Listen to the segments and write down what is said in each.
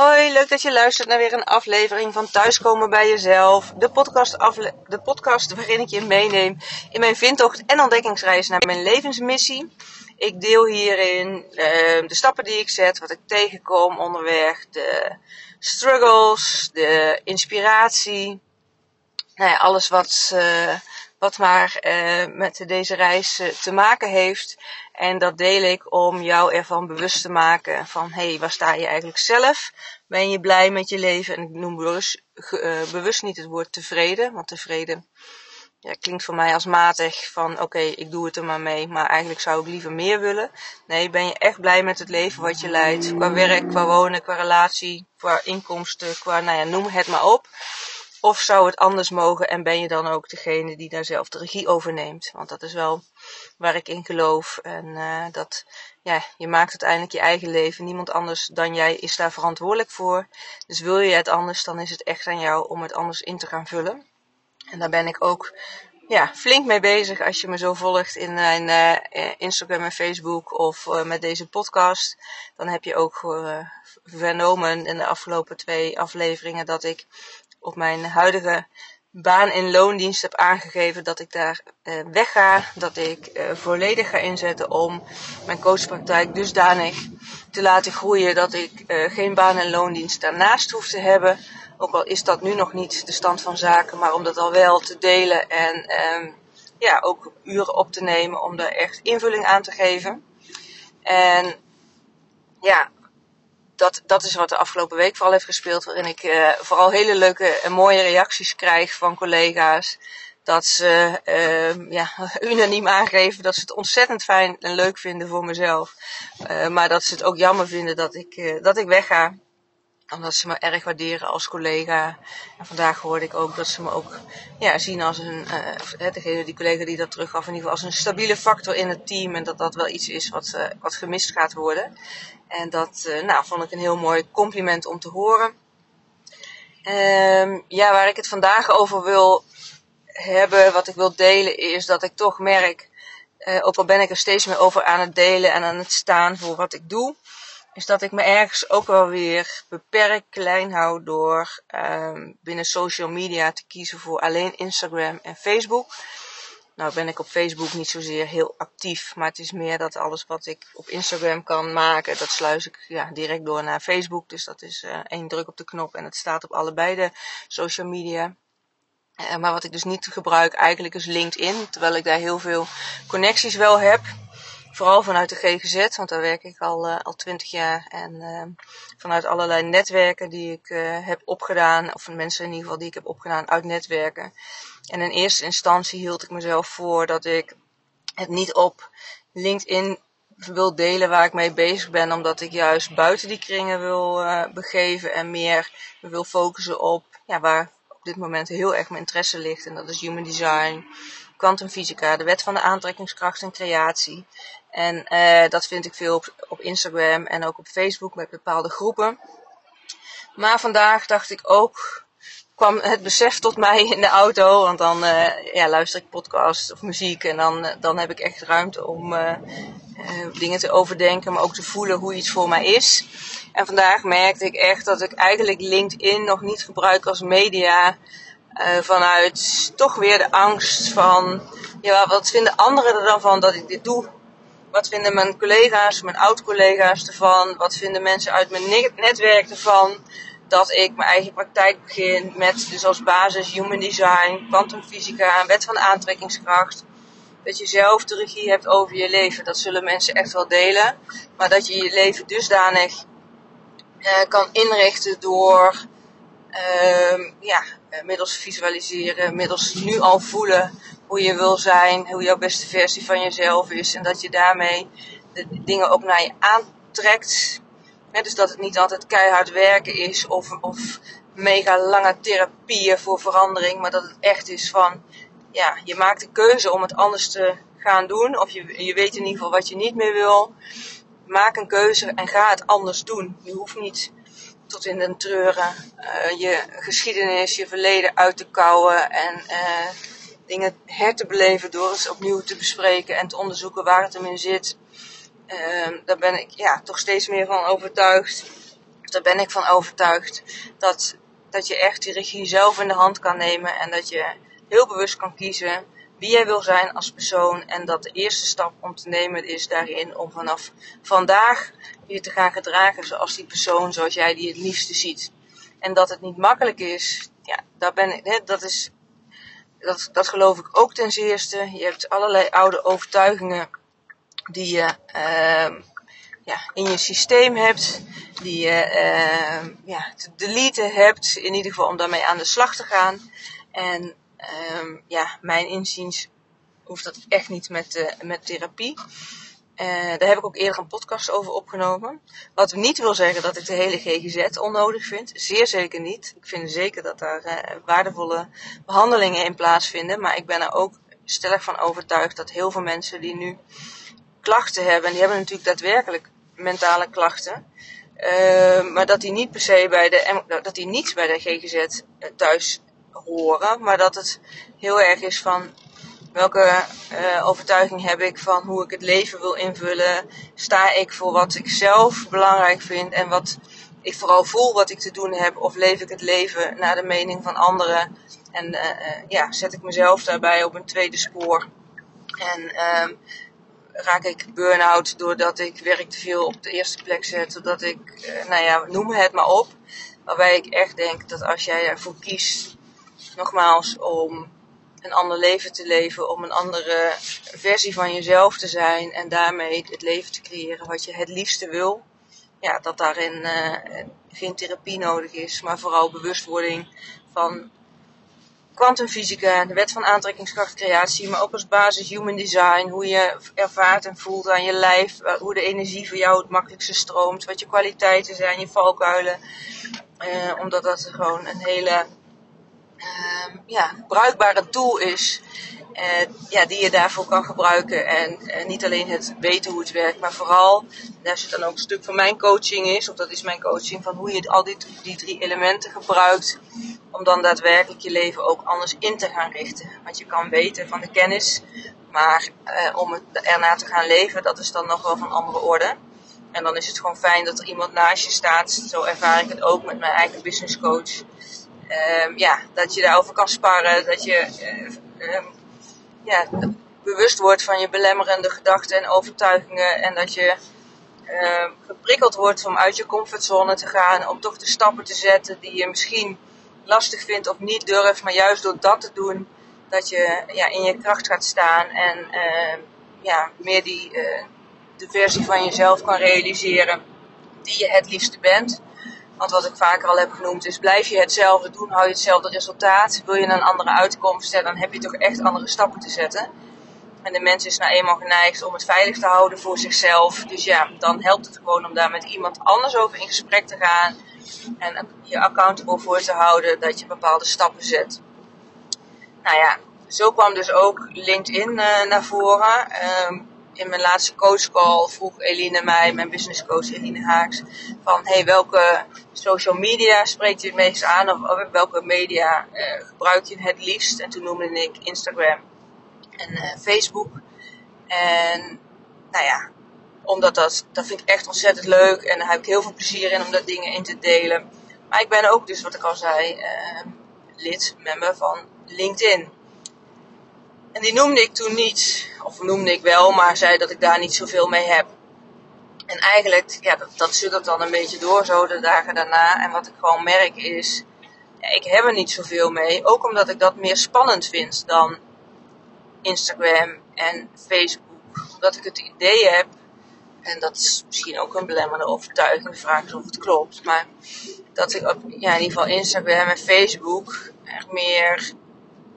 Hoi, leuk dat je luistert naar weer een aflevering van Thuiskomen bij Jezelf. De podcast, de podcast waarin ik je meeneem in mijn vindtocht en ontdekkingsreis naar mijn levensmissie. Ik deel hierin uh, de stappen die ik zet, wat ik tegenkom onderweg, de struggles, de inspiratie. Nou ja, alles wat, uh, wat maar uh, met deze reis te maken heeft. En dat deel ik om jou ervan bewust te maken van, hé, hey, waar sta je eigenlijk zelf? Ben je blij met je leven? En ik noem bewust, uh, bewust niet het woord tevreden, want tevreden ja, klinkt voor mij als matig van, oké, ik doe het er maar mee, maar eigenlijk zou ik liever meer willen. Nee, ben je echt blij met het leven wat je leidt? Qua werk, qua wonen, qua relatie, qua inkomsten, qua, nou ja, noem het maar op. Of zou het anders mogen en ben je dan ook degene die daar zelf de regie over neemt? Want dat is wel waar ik in geloof. En uh, dat, ja, je maakt uiteindelijk je eigen leven. Niemand anders dan jij is daar verantwoordelijk voor. Dus wil je het anders, dan is het echt aan jou om het anders in te gaan vullen. En daar ben ik ook ja, flink mee bezig als je me zo volgt in mijn uh, Instagram en Facebook of uh, met deze podcast. Dan heb je ook vernomen in de afgelopen twee afleveringen dat ik op mijn huidige baan in loondienst heb aangegeven dat ik daar uh, wegga. Dat ik uh, volledig ga inzetten om mijn coachpraktijk dusdanig te laten groeien dat ik uh, geen baan en loondienst daarnaast hoef te hebben. Ook al is dat nu nog niet de stand van zaken, maar om dat al wel te delen en um, ja, ook uren op te nemen om daar echt invulling aan te geven. En ja, dat, dat is wat de afgelopen week vooral heeft gespeeld. Waarin ik uh, vooral hele leuke en mooie reacties krijg van collega's. Dat ze uh, ja, unaniem aangeven dat ze het ontzettend fijn en leuk vinden voor mezelf. Uh, maar dat ze het ook jammer vinden dat ik, dat ik wegga omdat ze me erg waarderen als collega. Vandaag hoorde ik ook dat ze me ook ja, zien als een, uh, degene, die collega die dat teruggaf, in ieder geval als een stabiele factor in het team. En dat dat wel iets is wat, uh, wat gemist gaat worden. En dat nou, vond ik een heel mooi compliment om te horen. Um, ja, waar ik het vandaag over wil hebben, wat ik wil delen, is dat ik toch merk, ook al ben ik er steeds meer over aan het delen en aan het staan voor wat ik doe is dat ik me ergens ook wel weer beperkt klein hou door um, binnen social media te kiezen voor alleen Instagram en Facebook. Nou ben ik op Facebook niet zozeer heel actief, maar het is meer dat alles wat ik op Instagram kan maken, dat sluis ik ja, direct door naar Facebook. Dus dat is uh, één druk op de knop en het staat op allebei de social media. Uh, maar wat ik dus niet gebruik eigenlijk is LinkedIn, terwijl ik daar heel veel connecties wel heb. Vooral vanuit de GGZ, want daar werk ik al, uh, al 20 jaar. En uh, vanuit allerlei netwerken die ik uh, heb opgedaan, of mensen in ieder geval die ik heb opgedaan uit netwerken. En in eerste instantie hield ik mezelf voor dat ik het niet op LinkedIn wil delen waar ik mee bezig ben, omdat ik juist buiten die kringen wil begeven en meer wil focussen op ja, waar op dit moment heel erg mijn interesse ligt. En dat is human design, kwantumfysica, de wet van de aantrekkingskracht en creatie. En uh, dat vind ik veel op, op Instagram en ook op Facebook met bepaalde groepen. Maar vandaag dacht ik ook, kwam het besef tot mij in de auto. Want dan uh, ja, luister ik podcasts of muziek en dan, uh, dan heb ik echt ruimte om dingen te overdenken, maar ook te voelen hoe iets voor mij is. En vandaag merkte ik echt dat ik eigenlijk LinkedIn nog niet gebruik als media. Vanuit toch weer de angst van, ja, wat vinden anderen er dan van dat ik dit doe? Wat vinden mijn collega's, mijn oud-collega's ervan? Wat vinden mensen uit mijn netwerk ervan? Dat ik mijn eigen praktijk begin met dus als basis human design, kwantumfysica, wet van aantrekkingskracht. Dat je zelf de regie hebt over je leven. Dat zullen mensen echt wel delen. Maar dat je je leven dusdanig uh, kan inrichten door uh, ja, middels visualiseren, middels nu al voelen hoe je wil zijn, hoe jouw beste versie van jezelf is. En dat je daarmee de dingen ook naar je aantrekt. dus dat het niet altijd keihard werken is of, of mega lange therapieën voor verandering. Maar dat het echt is van, ja, je maakt de keuze om het anders te gaan doen. Of je, je weet in ieder geval wat je niet meer wil. Maak een keuze en ga het anders doen. Je hoeft niet tot in den treuren uh, je geschiedenis, je verleden uit te kouwen en uh, dingen her te beleven door eens opnieuw te bespreken en te onderzoeken waar het hem in zit. Uh, daar ben ik ja, toch steeds meer van overtuigd daar ben ik van overtuigd dat, dat je echt die regie zelf in de hand kan nemen en dat je heel bewust kan kiezen wie jij wil zijn als persoon. En dat de eerste stap om te nemen is daarin om vanaf vandaag je te gaan gedragen zoals die persoon, zoals jij die het liefste ziet. En dat het niet makkelijk is, ja, daar ben ik, hè, dat is, dat, dat geloof ik ook ten zeerste. Je hebt allerlei oude overtuigingen die je uh, ja, in je systeem hebt, die je uh, ja, te deleten hebt, in ieder geval om daarmee aan de slag te gaan. En um, ja, mijn inziens hoeft dat echt niet met, uh, met therapie. Uh, daar heb ik ook eerder een podcast over opgenomen. Wat niet wil zeggen dat ik de hele GGZ onnodig vind. Zeer zeker niet. Ik vind zeker dat daar uh, waardevolle behandelingen in plaatsvinden. Maar ik ben er ook stellig van overtuigd dat heel veel mensen die nu klachten hebben, en die hebben natuurlijk daadwerkelijk mentale klachten, uh, maar dat die niet per se bij de, dat die niet bij de GGZ thuis horen, maar dat het heel erg is van welke uh, overtuiging heb ik van hoe ik het leven wil invullen. Sta ik voor wat ik zelf belangrijk vind en wat ik vooral voel wat ik te doen heb, of leef ik het leven naar de mening van anderen en uh, ja, zet ik mezelf daarbij op een tweede spoor. En uh, raak ik burn-out doordat ik werk te veel op de eerste plek zet, zodat ik, nou ja, noem het maar op. Waarbij ik echt denk dat als jij ervoor kiest nogmaals, om een ander leven te leven, om een andere versie van jezelf te zijn en daarmee het leven te creëren wat je het liefste wil. Ja, dat daarin uh, geen therapie nodig is, maar vooral bewustwording van kwantumfysica, de wet van aantrekkingskracht, creatie, maar ook als basis human design, hoe je ervaart en voelt aan je lijf, eh, hoe de energie voor jou het makkelijkste stroomt, wat je kwaliteiten zijn, je valkuilen. Uh, omdat dat gewoon een hele ja, bruikbare tool is. Uh, ja, die je daarvoor kan gebruiken. En uh, niet alleen het weten hoe het werkt, maar vooral, daar zit dan ook een stuk van mijn coaching is, of dat is mijn coaching, van hoe je al die, die drie elementen gebruikt. Om dan daadwerkelijk je leven ook anders in te gaan richten. Want je kan weten van de kennis, maar uh, om het erna te gaan leven, dat is dan nog wel van andere orde. En dan is het gewoon fijn dat er iemand naast je staat. Zo ervaar ik het ook met mijn eigen business coach um, ja, dat je daarover kan sparren. Dat je uh, um, ja, bewust wordt van je belemmerende gedachten en overtuigingen. En dat je uh, geprikkeld wordt om uit je comfortzone te gaan. Om toch de stappen te zetten die je misschien lastig vindt of niet durft. Maar juist door dat te doen, dat je ja, in je kracht gaat staan. En ja, meer die, de versie van jezelf kan realiseren die je het liefste bent. Want wat ik vaker al heb genoemd is, blijf je hetzelfde doen, hou je hetzelfde resultaat. Wil je een andere uitkomst, dan heb je toch echt andere stappen te zetten. En de mens is nou eenmaal geneigd om het veilig te houden voor zichzelf. Dus ja, dan helpt het gewoon om daar met iemand anders over in gesprek te gaan. En je accountable voor te houden dat je bepaalde stappen zet. Nou ja, zo kwam dus ook LinkedIn uh, naar voren. Uh, in mijn laatste coachcall vroeg Eline mij, mijn business coach Eline Haaks, van hey, welke social media spreekt je het meest aan of, welke media uh, gebruik je het liefst? En toen noemde ik Instagram en uh, Facebook. En nou ja, omdat dat, dat vind ik echt ontzettend leuk en daar heb ik heel veel plezier in om daar dingen in te delen. Maar ik ben ook dus, wat ik al zei, uh, lid, member van LinkedIn. En die noemde ik toen niet, of noemde ik wel, maar zei dat ik daar niet zoveel mee heb. En eigenlijk, ja, dat, dat suddert dan een beetje door zo de dagen daarna. En wat ik gewoon merk is, ja, ik heb er niet zoveel mee. Ook omdat ik dat meer spannend vind dan Instagram en Facebook. Omdat ik het idee heb, en dat is misschien ook een belemmerende overtuiging, de vraag is of het klopt. Maar dat ik op ja, in ieder geval Instagram en Facebook echt meer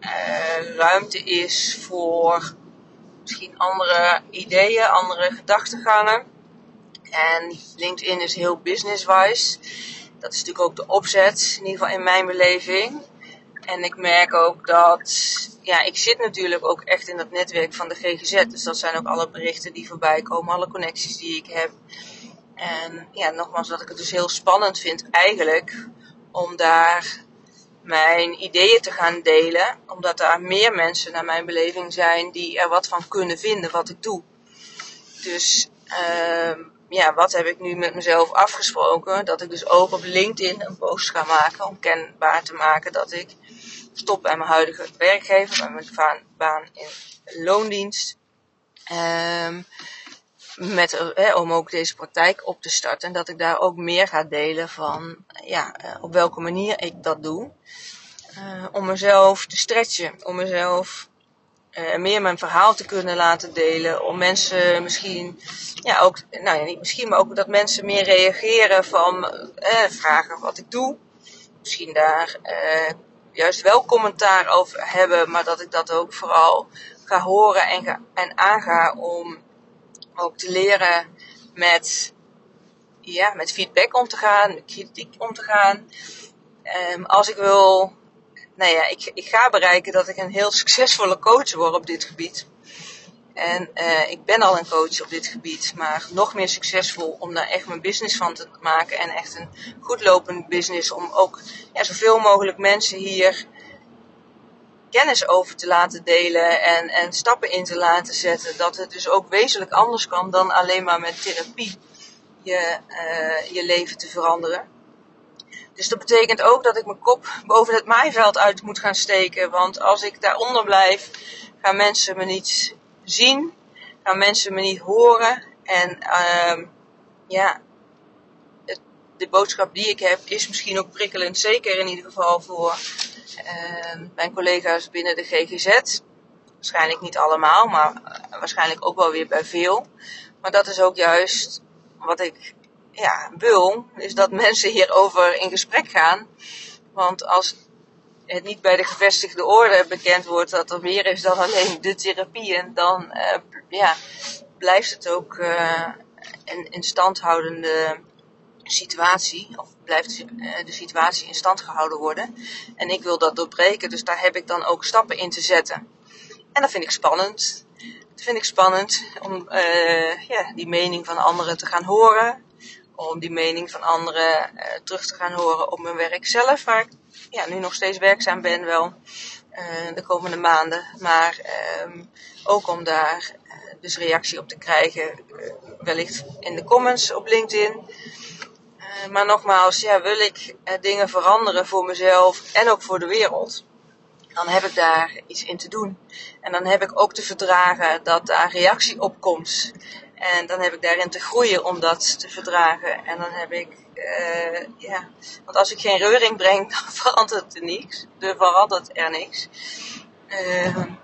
uh, ruimte is voor misschien andere ideeën, andere gedachtegangen. En LinkedIn is heel business-wise. Dat is natuurlijk ook de opzet, in ieder geval in mijn beleving. En ik merk ook dat, ja, ik zit natuurlijk ook echt in dat netwerk van de GGZ. Dus dat zijn ook alle berichten die voorbij komen, alle connecties die ik heb. En ja, nogmaals, dat ik het dus heel spannend vind eigenlijk om daar mijn ideeën te gaan delen, omdat daar meer mensen naar mijn beleving zijn die er wat van kunnen vinden wat ik doe. Dus uh, ja, wat heb ik nu met mezelf afgesproken? Dat ik dus ook op LinkedIn een post ga maken om kenbaar te maken dat ik stop bij mijn huidige werkgever, bij mijn baan in loondienst. Um, met, eh, om ook deze praktijk op te starten. En dat ik daar ook meer ga delen van ja, eh, op welke manier ik dat doe. Uh, om mezelf te stretchen, om mezelf meer mijn verhaal te kunnen laten delen. Om mensen misschien, ja ook, nou ja, niet misschien, maar ook dat mensen meer reageren van vragen wat ik doe. Misschien daar juist wel commentaar over hebben, maar dat ik dat ook vooral ga horen en, ga, en aanga om ook te leren met, ja, met feedback om te gaan, kritiek om te gaan. Um, als ik wil, nou ja, ik, ik ga bereiken dat ik een heel succesvolle coach word op dit gebied. En uh, ik ben al een coach op dit gebied, maar nog meer succesvol om daar echt mijn business van te maken. En echt een goed lopend business om ook ja, zoveel mogelijk mensen hier kennis over te laten delen en, en stappen in te laten zetten. Dat het dus ook wezenlijk anders kan dan alleen maar met therapie je, uh, je leven te veranderen. Dus dat betekent ook dat ik mijn kop boven het maaiveld uit moet gaan steken. Want als ik daaronder blijf, gaan mensen me niet zien, gaan mensen me niet horen. En uh, ja, de boodschap die ik heb is misschien ook prikkelend, zeker in ieder geval voor mijn collega's binnen de GGZ. Waarschijnlijk niet allemaal, maar uh, waarschijnlijk ook wel weer bij veel. Maar dat is ook juist wat ik ja, wil, is dat mensen hierover in gesprek gaan. Want als het niet bij de gevestigde orde bekend wordt dat er meer is dan alleen de therapieën, dan uh, ja, blijft het ook uh, een in stand houdende situatie, of blijft eh, de situatie in stand gehouden worden. En ik wil dat doorbreken, dus daar heb ik dan ook stappen in te zetten. En dat vind ik spannend. Dat vind ik spannend om uh, ja, die mening van anderen te gaan horen. Om die mening van anderen uh, terug te gaan horen op mijn werk zelf, waar ik ja, nu nog steeds werkzaam ben wel de komende maanden. Maar uh, ook om daar dus reactie op te krijgen, wellicht in de comments op LinkedIn. Eh, maar nogmaals, ja, wil ik uh, dingen veranderen voor mezelf en ook voor de wereld, dan heb ik daar iets in te doen. En dan heb ik ook te verdragen dat daar reactie op komt. En dan heb ik daarin te groeien om dat te verdragen. En dan heb ik, uh, ja, want als ik geen reuring breng, dan verandert er niks. Er verandert er niks.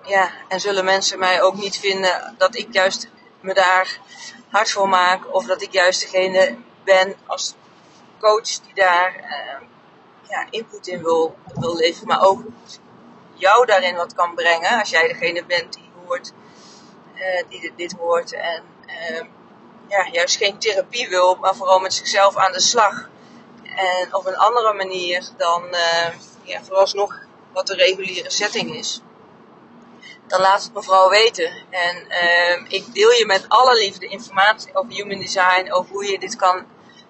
ja, en zullen mensen mij ook niet vinden dat ik juist me daar hard voor maak. Of dat ik juist degene ben als coach die daar uh, ja, input in wil, wil leveren, maar ook jou daarin wat kan brengen. Als jij degene bent die hoort, uh, die dit, hoort en uh, ja, juist geen therapie wil, maar vooral met zichzelf aan de slag. En op een andere manier dan uh, ja, vooralsnog wat de reguliere setting is. Dan laat het me vooral weten. En ik deel je met alle liefde informatie over human design, over hoe je dit kan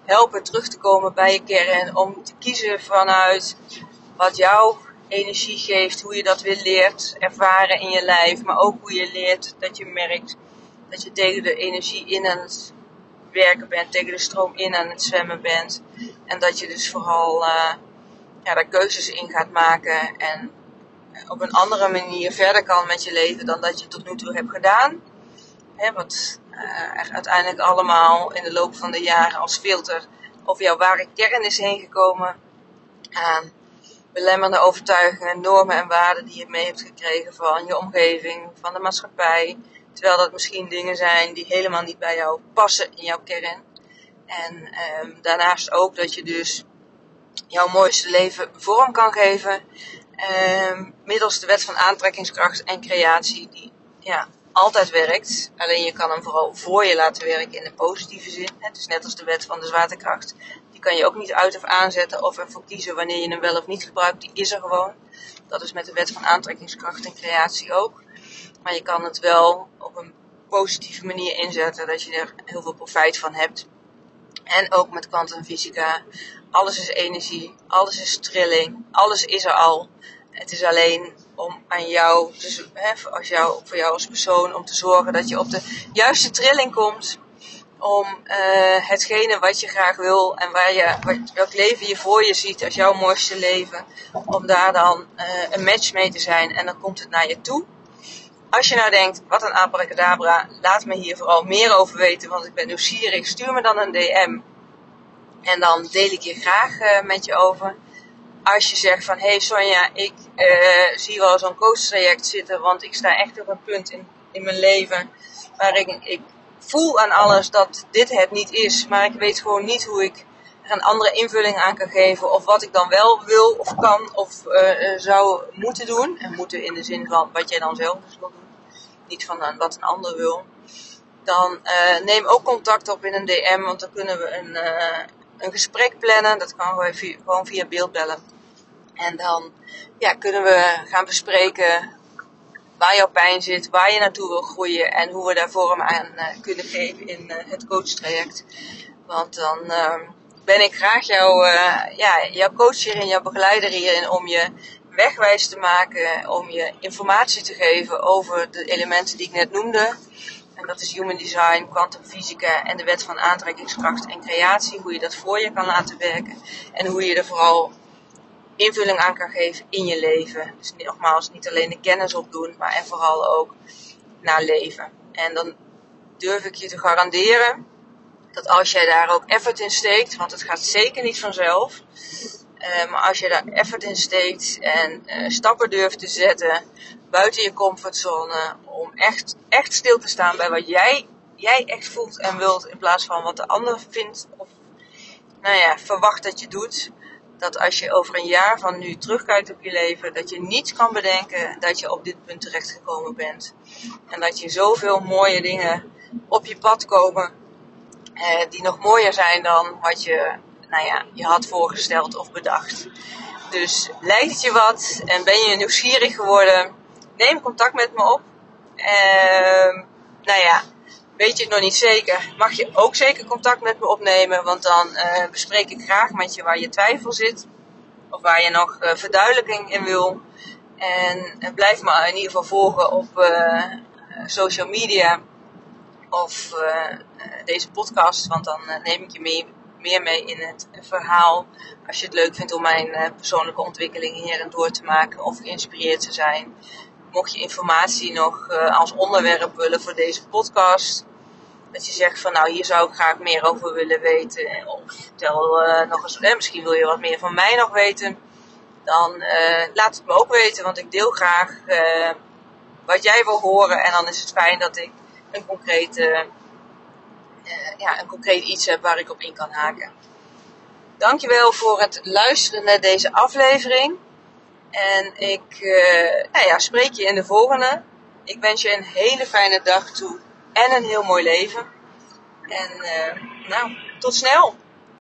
helpen terug te komen bij je kern. Om te kiezen vanuit wat jouw energie geeft, hoe je dat weer leert ervaren in je lijf. Maar ook hoe je leert dat je merkt dat je tegen de energie in aan het werken bent, tegen de stroom in aan het zwemmen bent. En dat je dus vooral uh, ja, daar keuzes in gaat maken en op een andere manier verder kan met je leven dan dat je tot nu toe hebt gedaan. Hè, wat uh, uiteindelijk allemaal in de loop van de jaren als filter over jouw ware kern is heen gekomen. Aan belemmerende overtuigingen, normen en waarden die je mee hebt gekregen van je omgeving, van de maatschappij. Terwijl dat misschien dingen zijn die helemaal niet bij jou passen in jouw kern. En um, daarnaast ook dat je dus jouw mooiste leven vorm kan geven. Um, middels de wet van aantrekkingskracht en creatie, die ja, altijd werkt. Alleen je kan hem vooral voor je laten werken in de positieve zin. Het is net als de wet van de zwaartekracht. Die kan je ook niet uit of aanzetten of ervoor kiezen wanneer je hem wel of niet gebruikt. Die is er gewoon. Dat is met de wet van aantrekkingskracht en creatie ook. Maar je kan het wel op een positieve manier inzetten, dat je er heel veel profijt van hebt. En ook met kwantumfysica. Alles is energie, alles is trilling, alles is er al. Het is alleen om aan jou, als jou, voor jou als persoon, om te zorgen dat je op de juiste trilling komt. om uh, hetgene wat je graag wil en waar je, welk leven je voor je ziet als jouw mooiste leven, om daar dan uh, een match mee te zijn en dan komt het naar je toe. Als je nou denkt, wat een abracadabra, laat me hier vooral meer over weten, want ik ben nieuwsgierig. Stuur me dan een DM en dan deel ik hier graag uh, met je over. Als je zegt van, hey Sonja, ik zie wel zo'n coach traject zitten, want ik sta echt op een punt in, in mijn leven waarin ik, voel aan alles dat dit het niet is, maar ik weet gewoon niet hoe ik er een andere invulling aan kan geven. Of wat ik dan wel wil of kan of uh, zou moeten doen. En moeten in de zin van wat jij dan zelf dus wil doen. Niet van wat een ander wil. Dan neem ook contact op in een DM, want dan kunnen we een, een gesprek plannen. Dat kan gewoon via, gewoon via beeldbellen. En dan ja, kunnen we gaan bespreken waar jouw pijn zit, waar je naartoe wil groeien en hoe we daar vorm aan uh, kunnen geven in uh, het coachtraject. Want dan uh, ben ik graag jouw, uh, ja, jouw coach hierin, jouw begeleider hierin om je wegwijs te maken, om je informatie te geven over de elementen die ik net noemde. En dat is human design, kwantumfysica en de wet van aantrekkingskracht en creatie. Hoe je dat voor je kan laten werken. En hoe je er vooral invulling aan kan geven in je leven. Dus nogmaals, niet alleen de kennis opdoen, maar en vooral ook naar leven. En dan durf ik je te garanderen dat als jij daar ook effort in steekt, want het gaat zeker niet vanzelf, uh, maar als je daar effort in steekt en uh, stappen durft te zetten buiten je comfortzone, om echt, echt stil te staan bij wat jij, jij echt voelt en wilt, in plaats van wat de ander vindt of nou ja, verwacht dat je doet, dat als je over een jaar van nu terugkijkt op je leven, dat je niets kan bedenken dat je op dit punt terechtgekomen bent. En dat je zoveel mooie dingen op je pad komen, eh, die nog mooier zijn dan wat je, nou ja, je had voorgesteld of bedacht. Dus lijkt het je wat en ben je nieuwsgierig geworden, neem contact met me op. Eh, nou ja, weet je het nog niet zeker, mag je ook zeker contact met me opnemen. Want dan uh, bespreek ik graag met je waar je twijfel zit. Of waar je nog uh, verduidelijking in wil. En uh, blijf me in ieder geval volgen op social media. Of deze podcast. Want dan neem ik je mee, meer mee in het verhaal. Als je het leuk vindt om mijn persoonlijke ontwikkeling hierin door te maken. Of geïnspireerd te zijn mocht je informatie nog uh, als onderwerp willen voor deze podcast. Dat je zegt van nou hier zou ik graag meer over willen weten. Of vertel uh, nog eens, eh, misschien wil je wat meer van mij nog weten. Dan laat het me ook weten, want ik deel graag wat jij wil horen. En dan is het fijn dat ik een concreet, ja, een concreet iets heb waar ik op in kan haken. Dankjewel voor het luisteren naar deze aflevering. En ik uh, nou ja, spreek je in de volgende. Ik wens je een hele fijne dag toe en een heel mooi leven. En uh, nou, tot snel!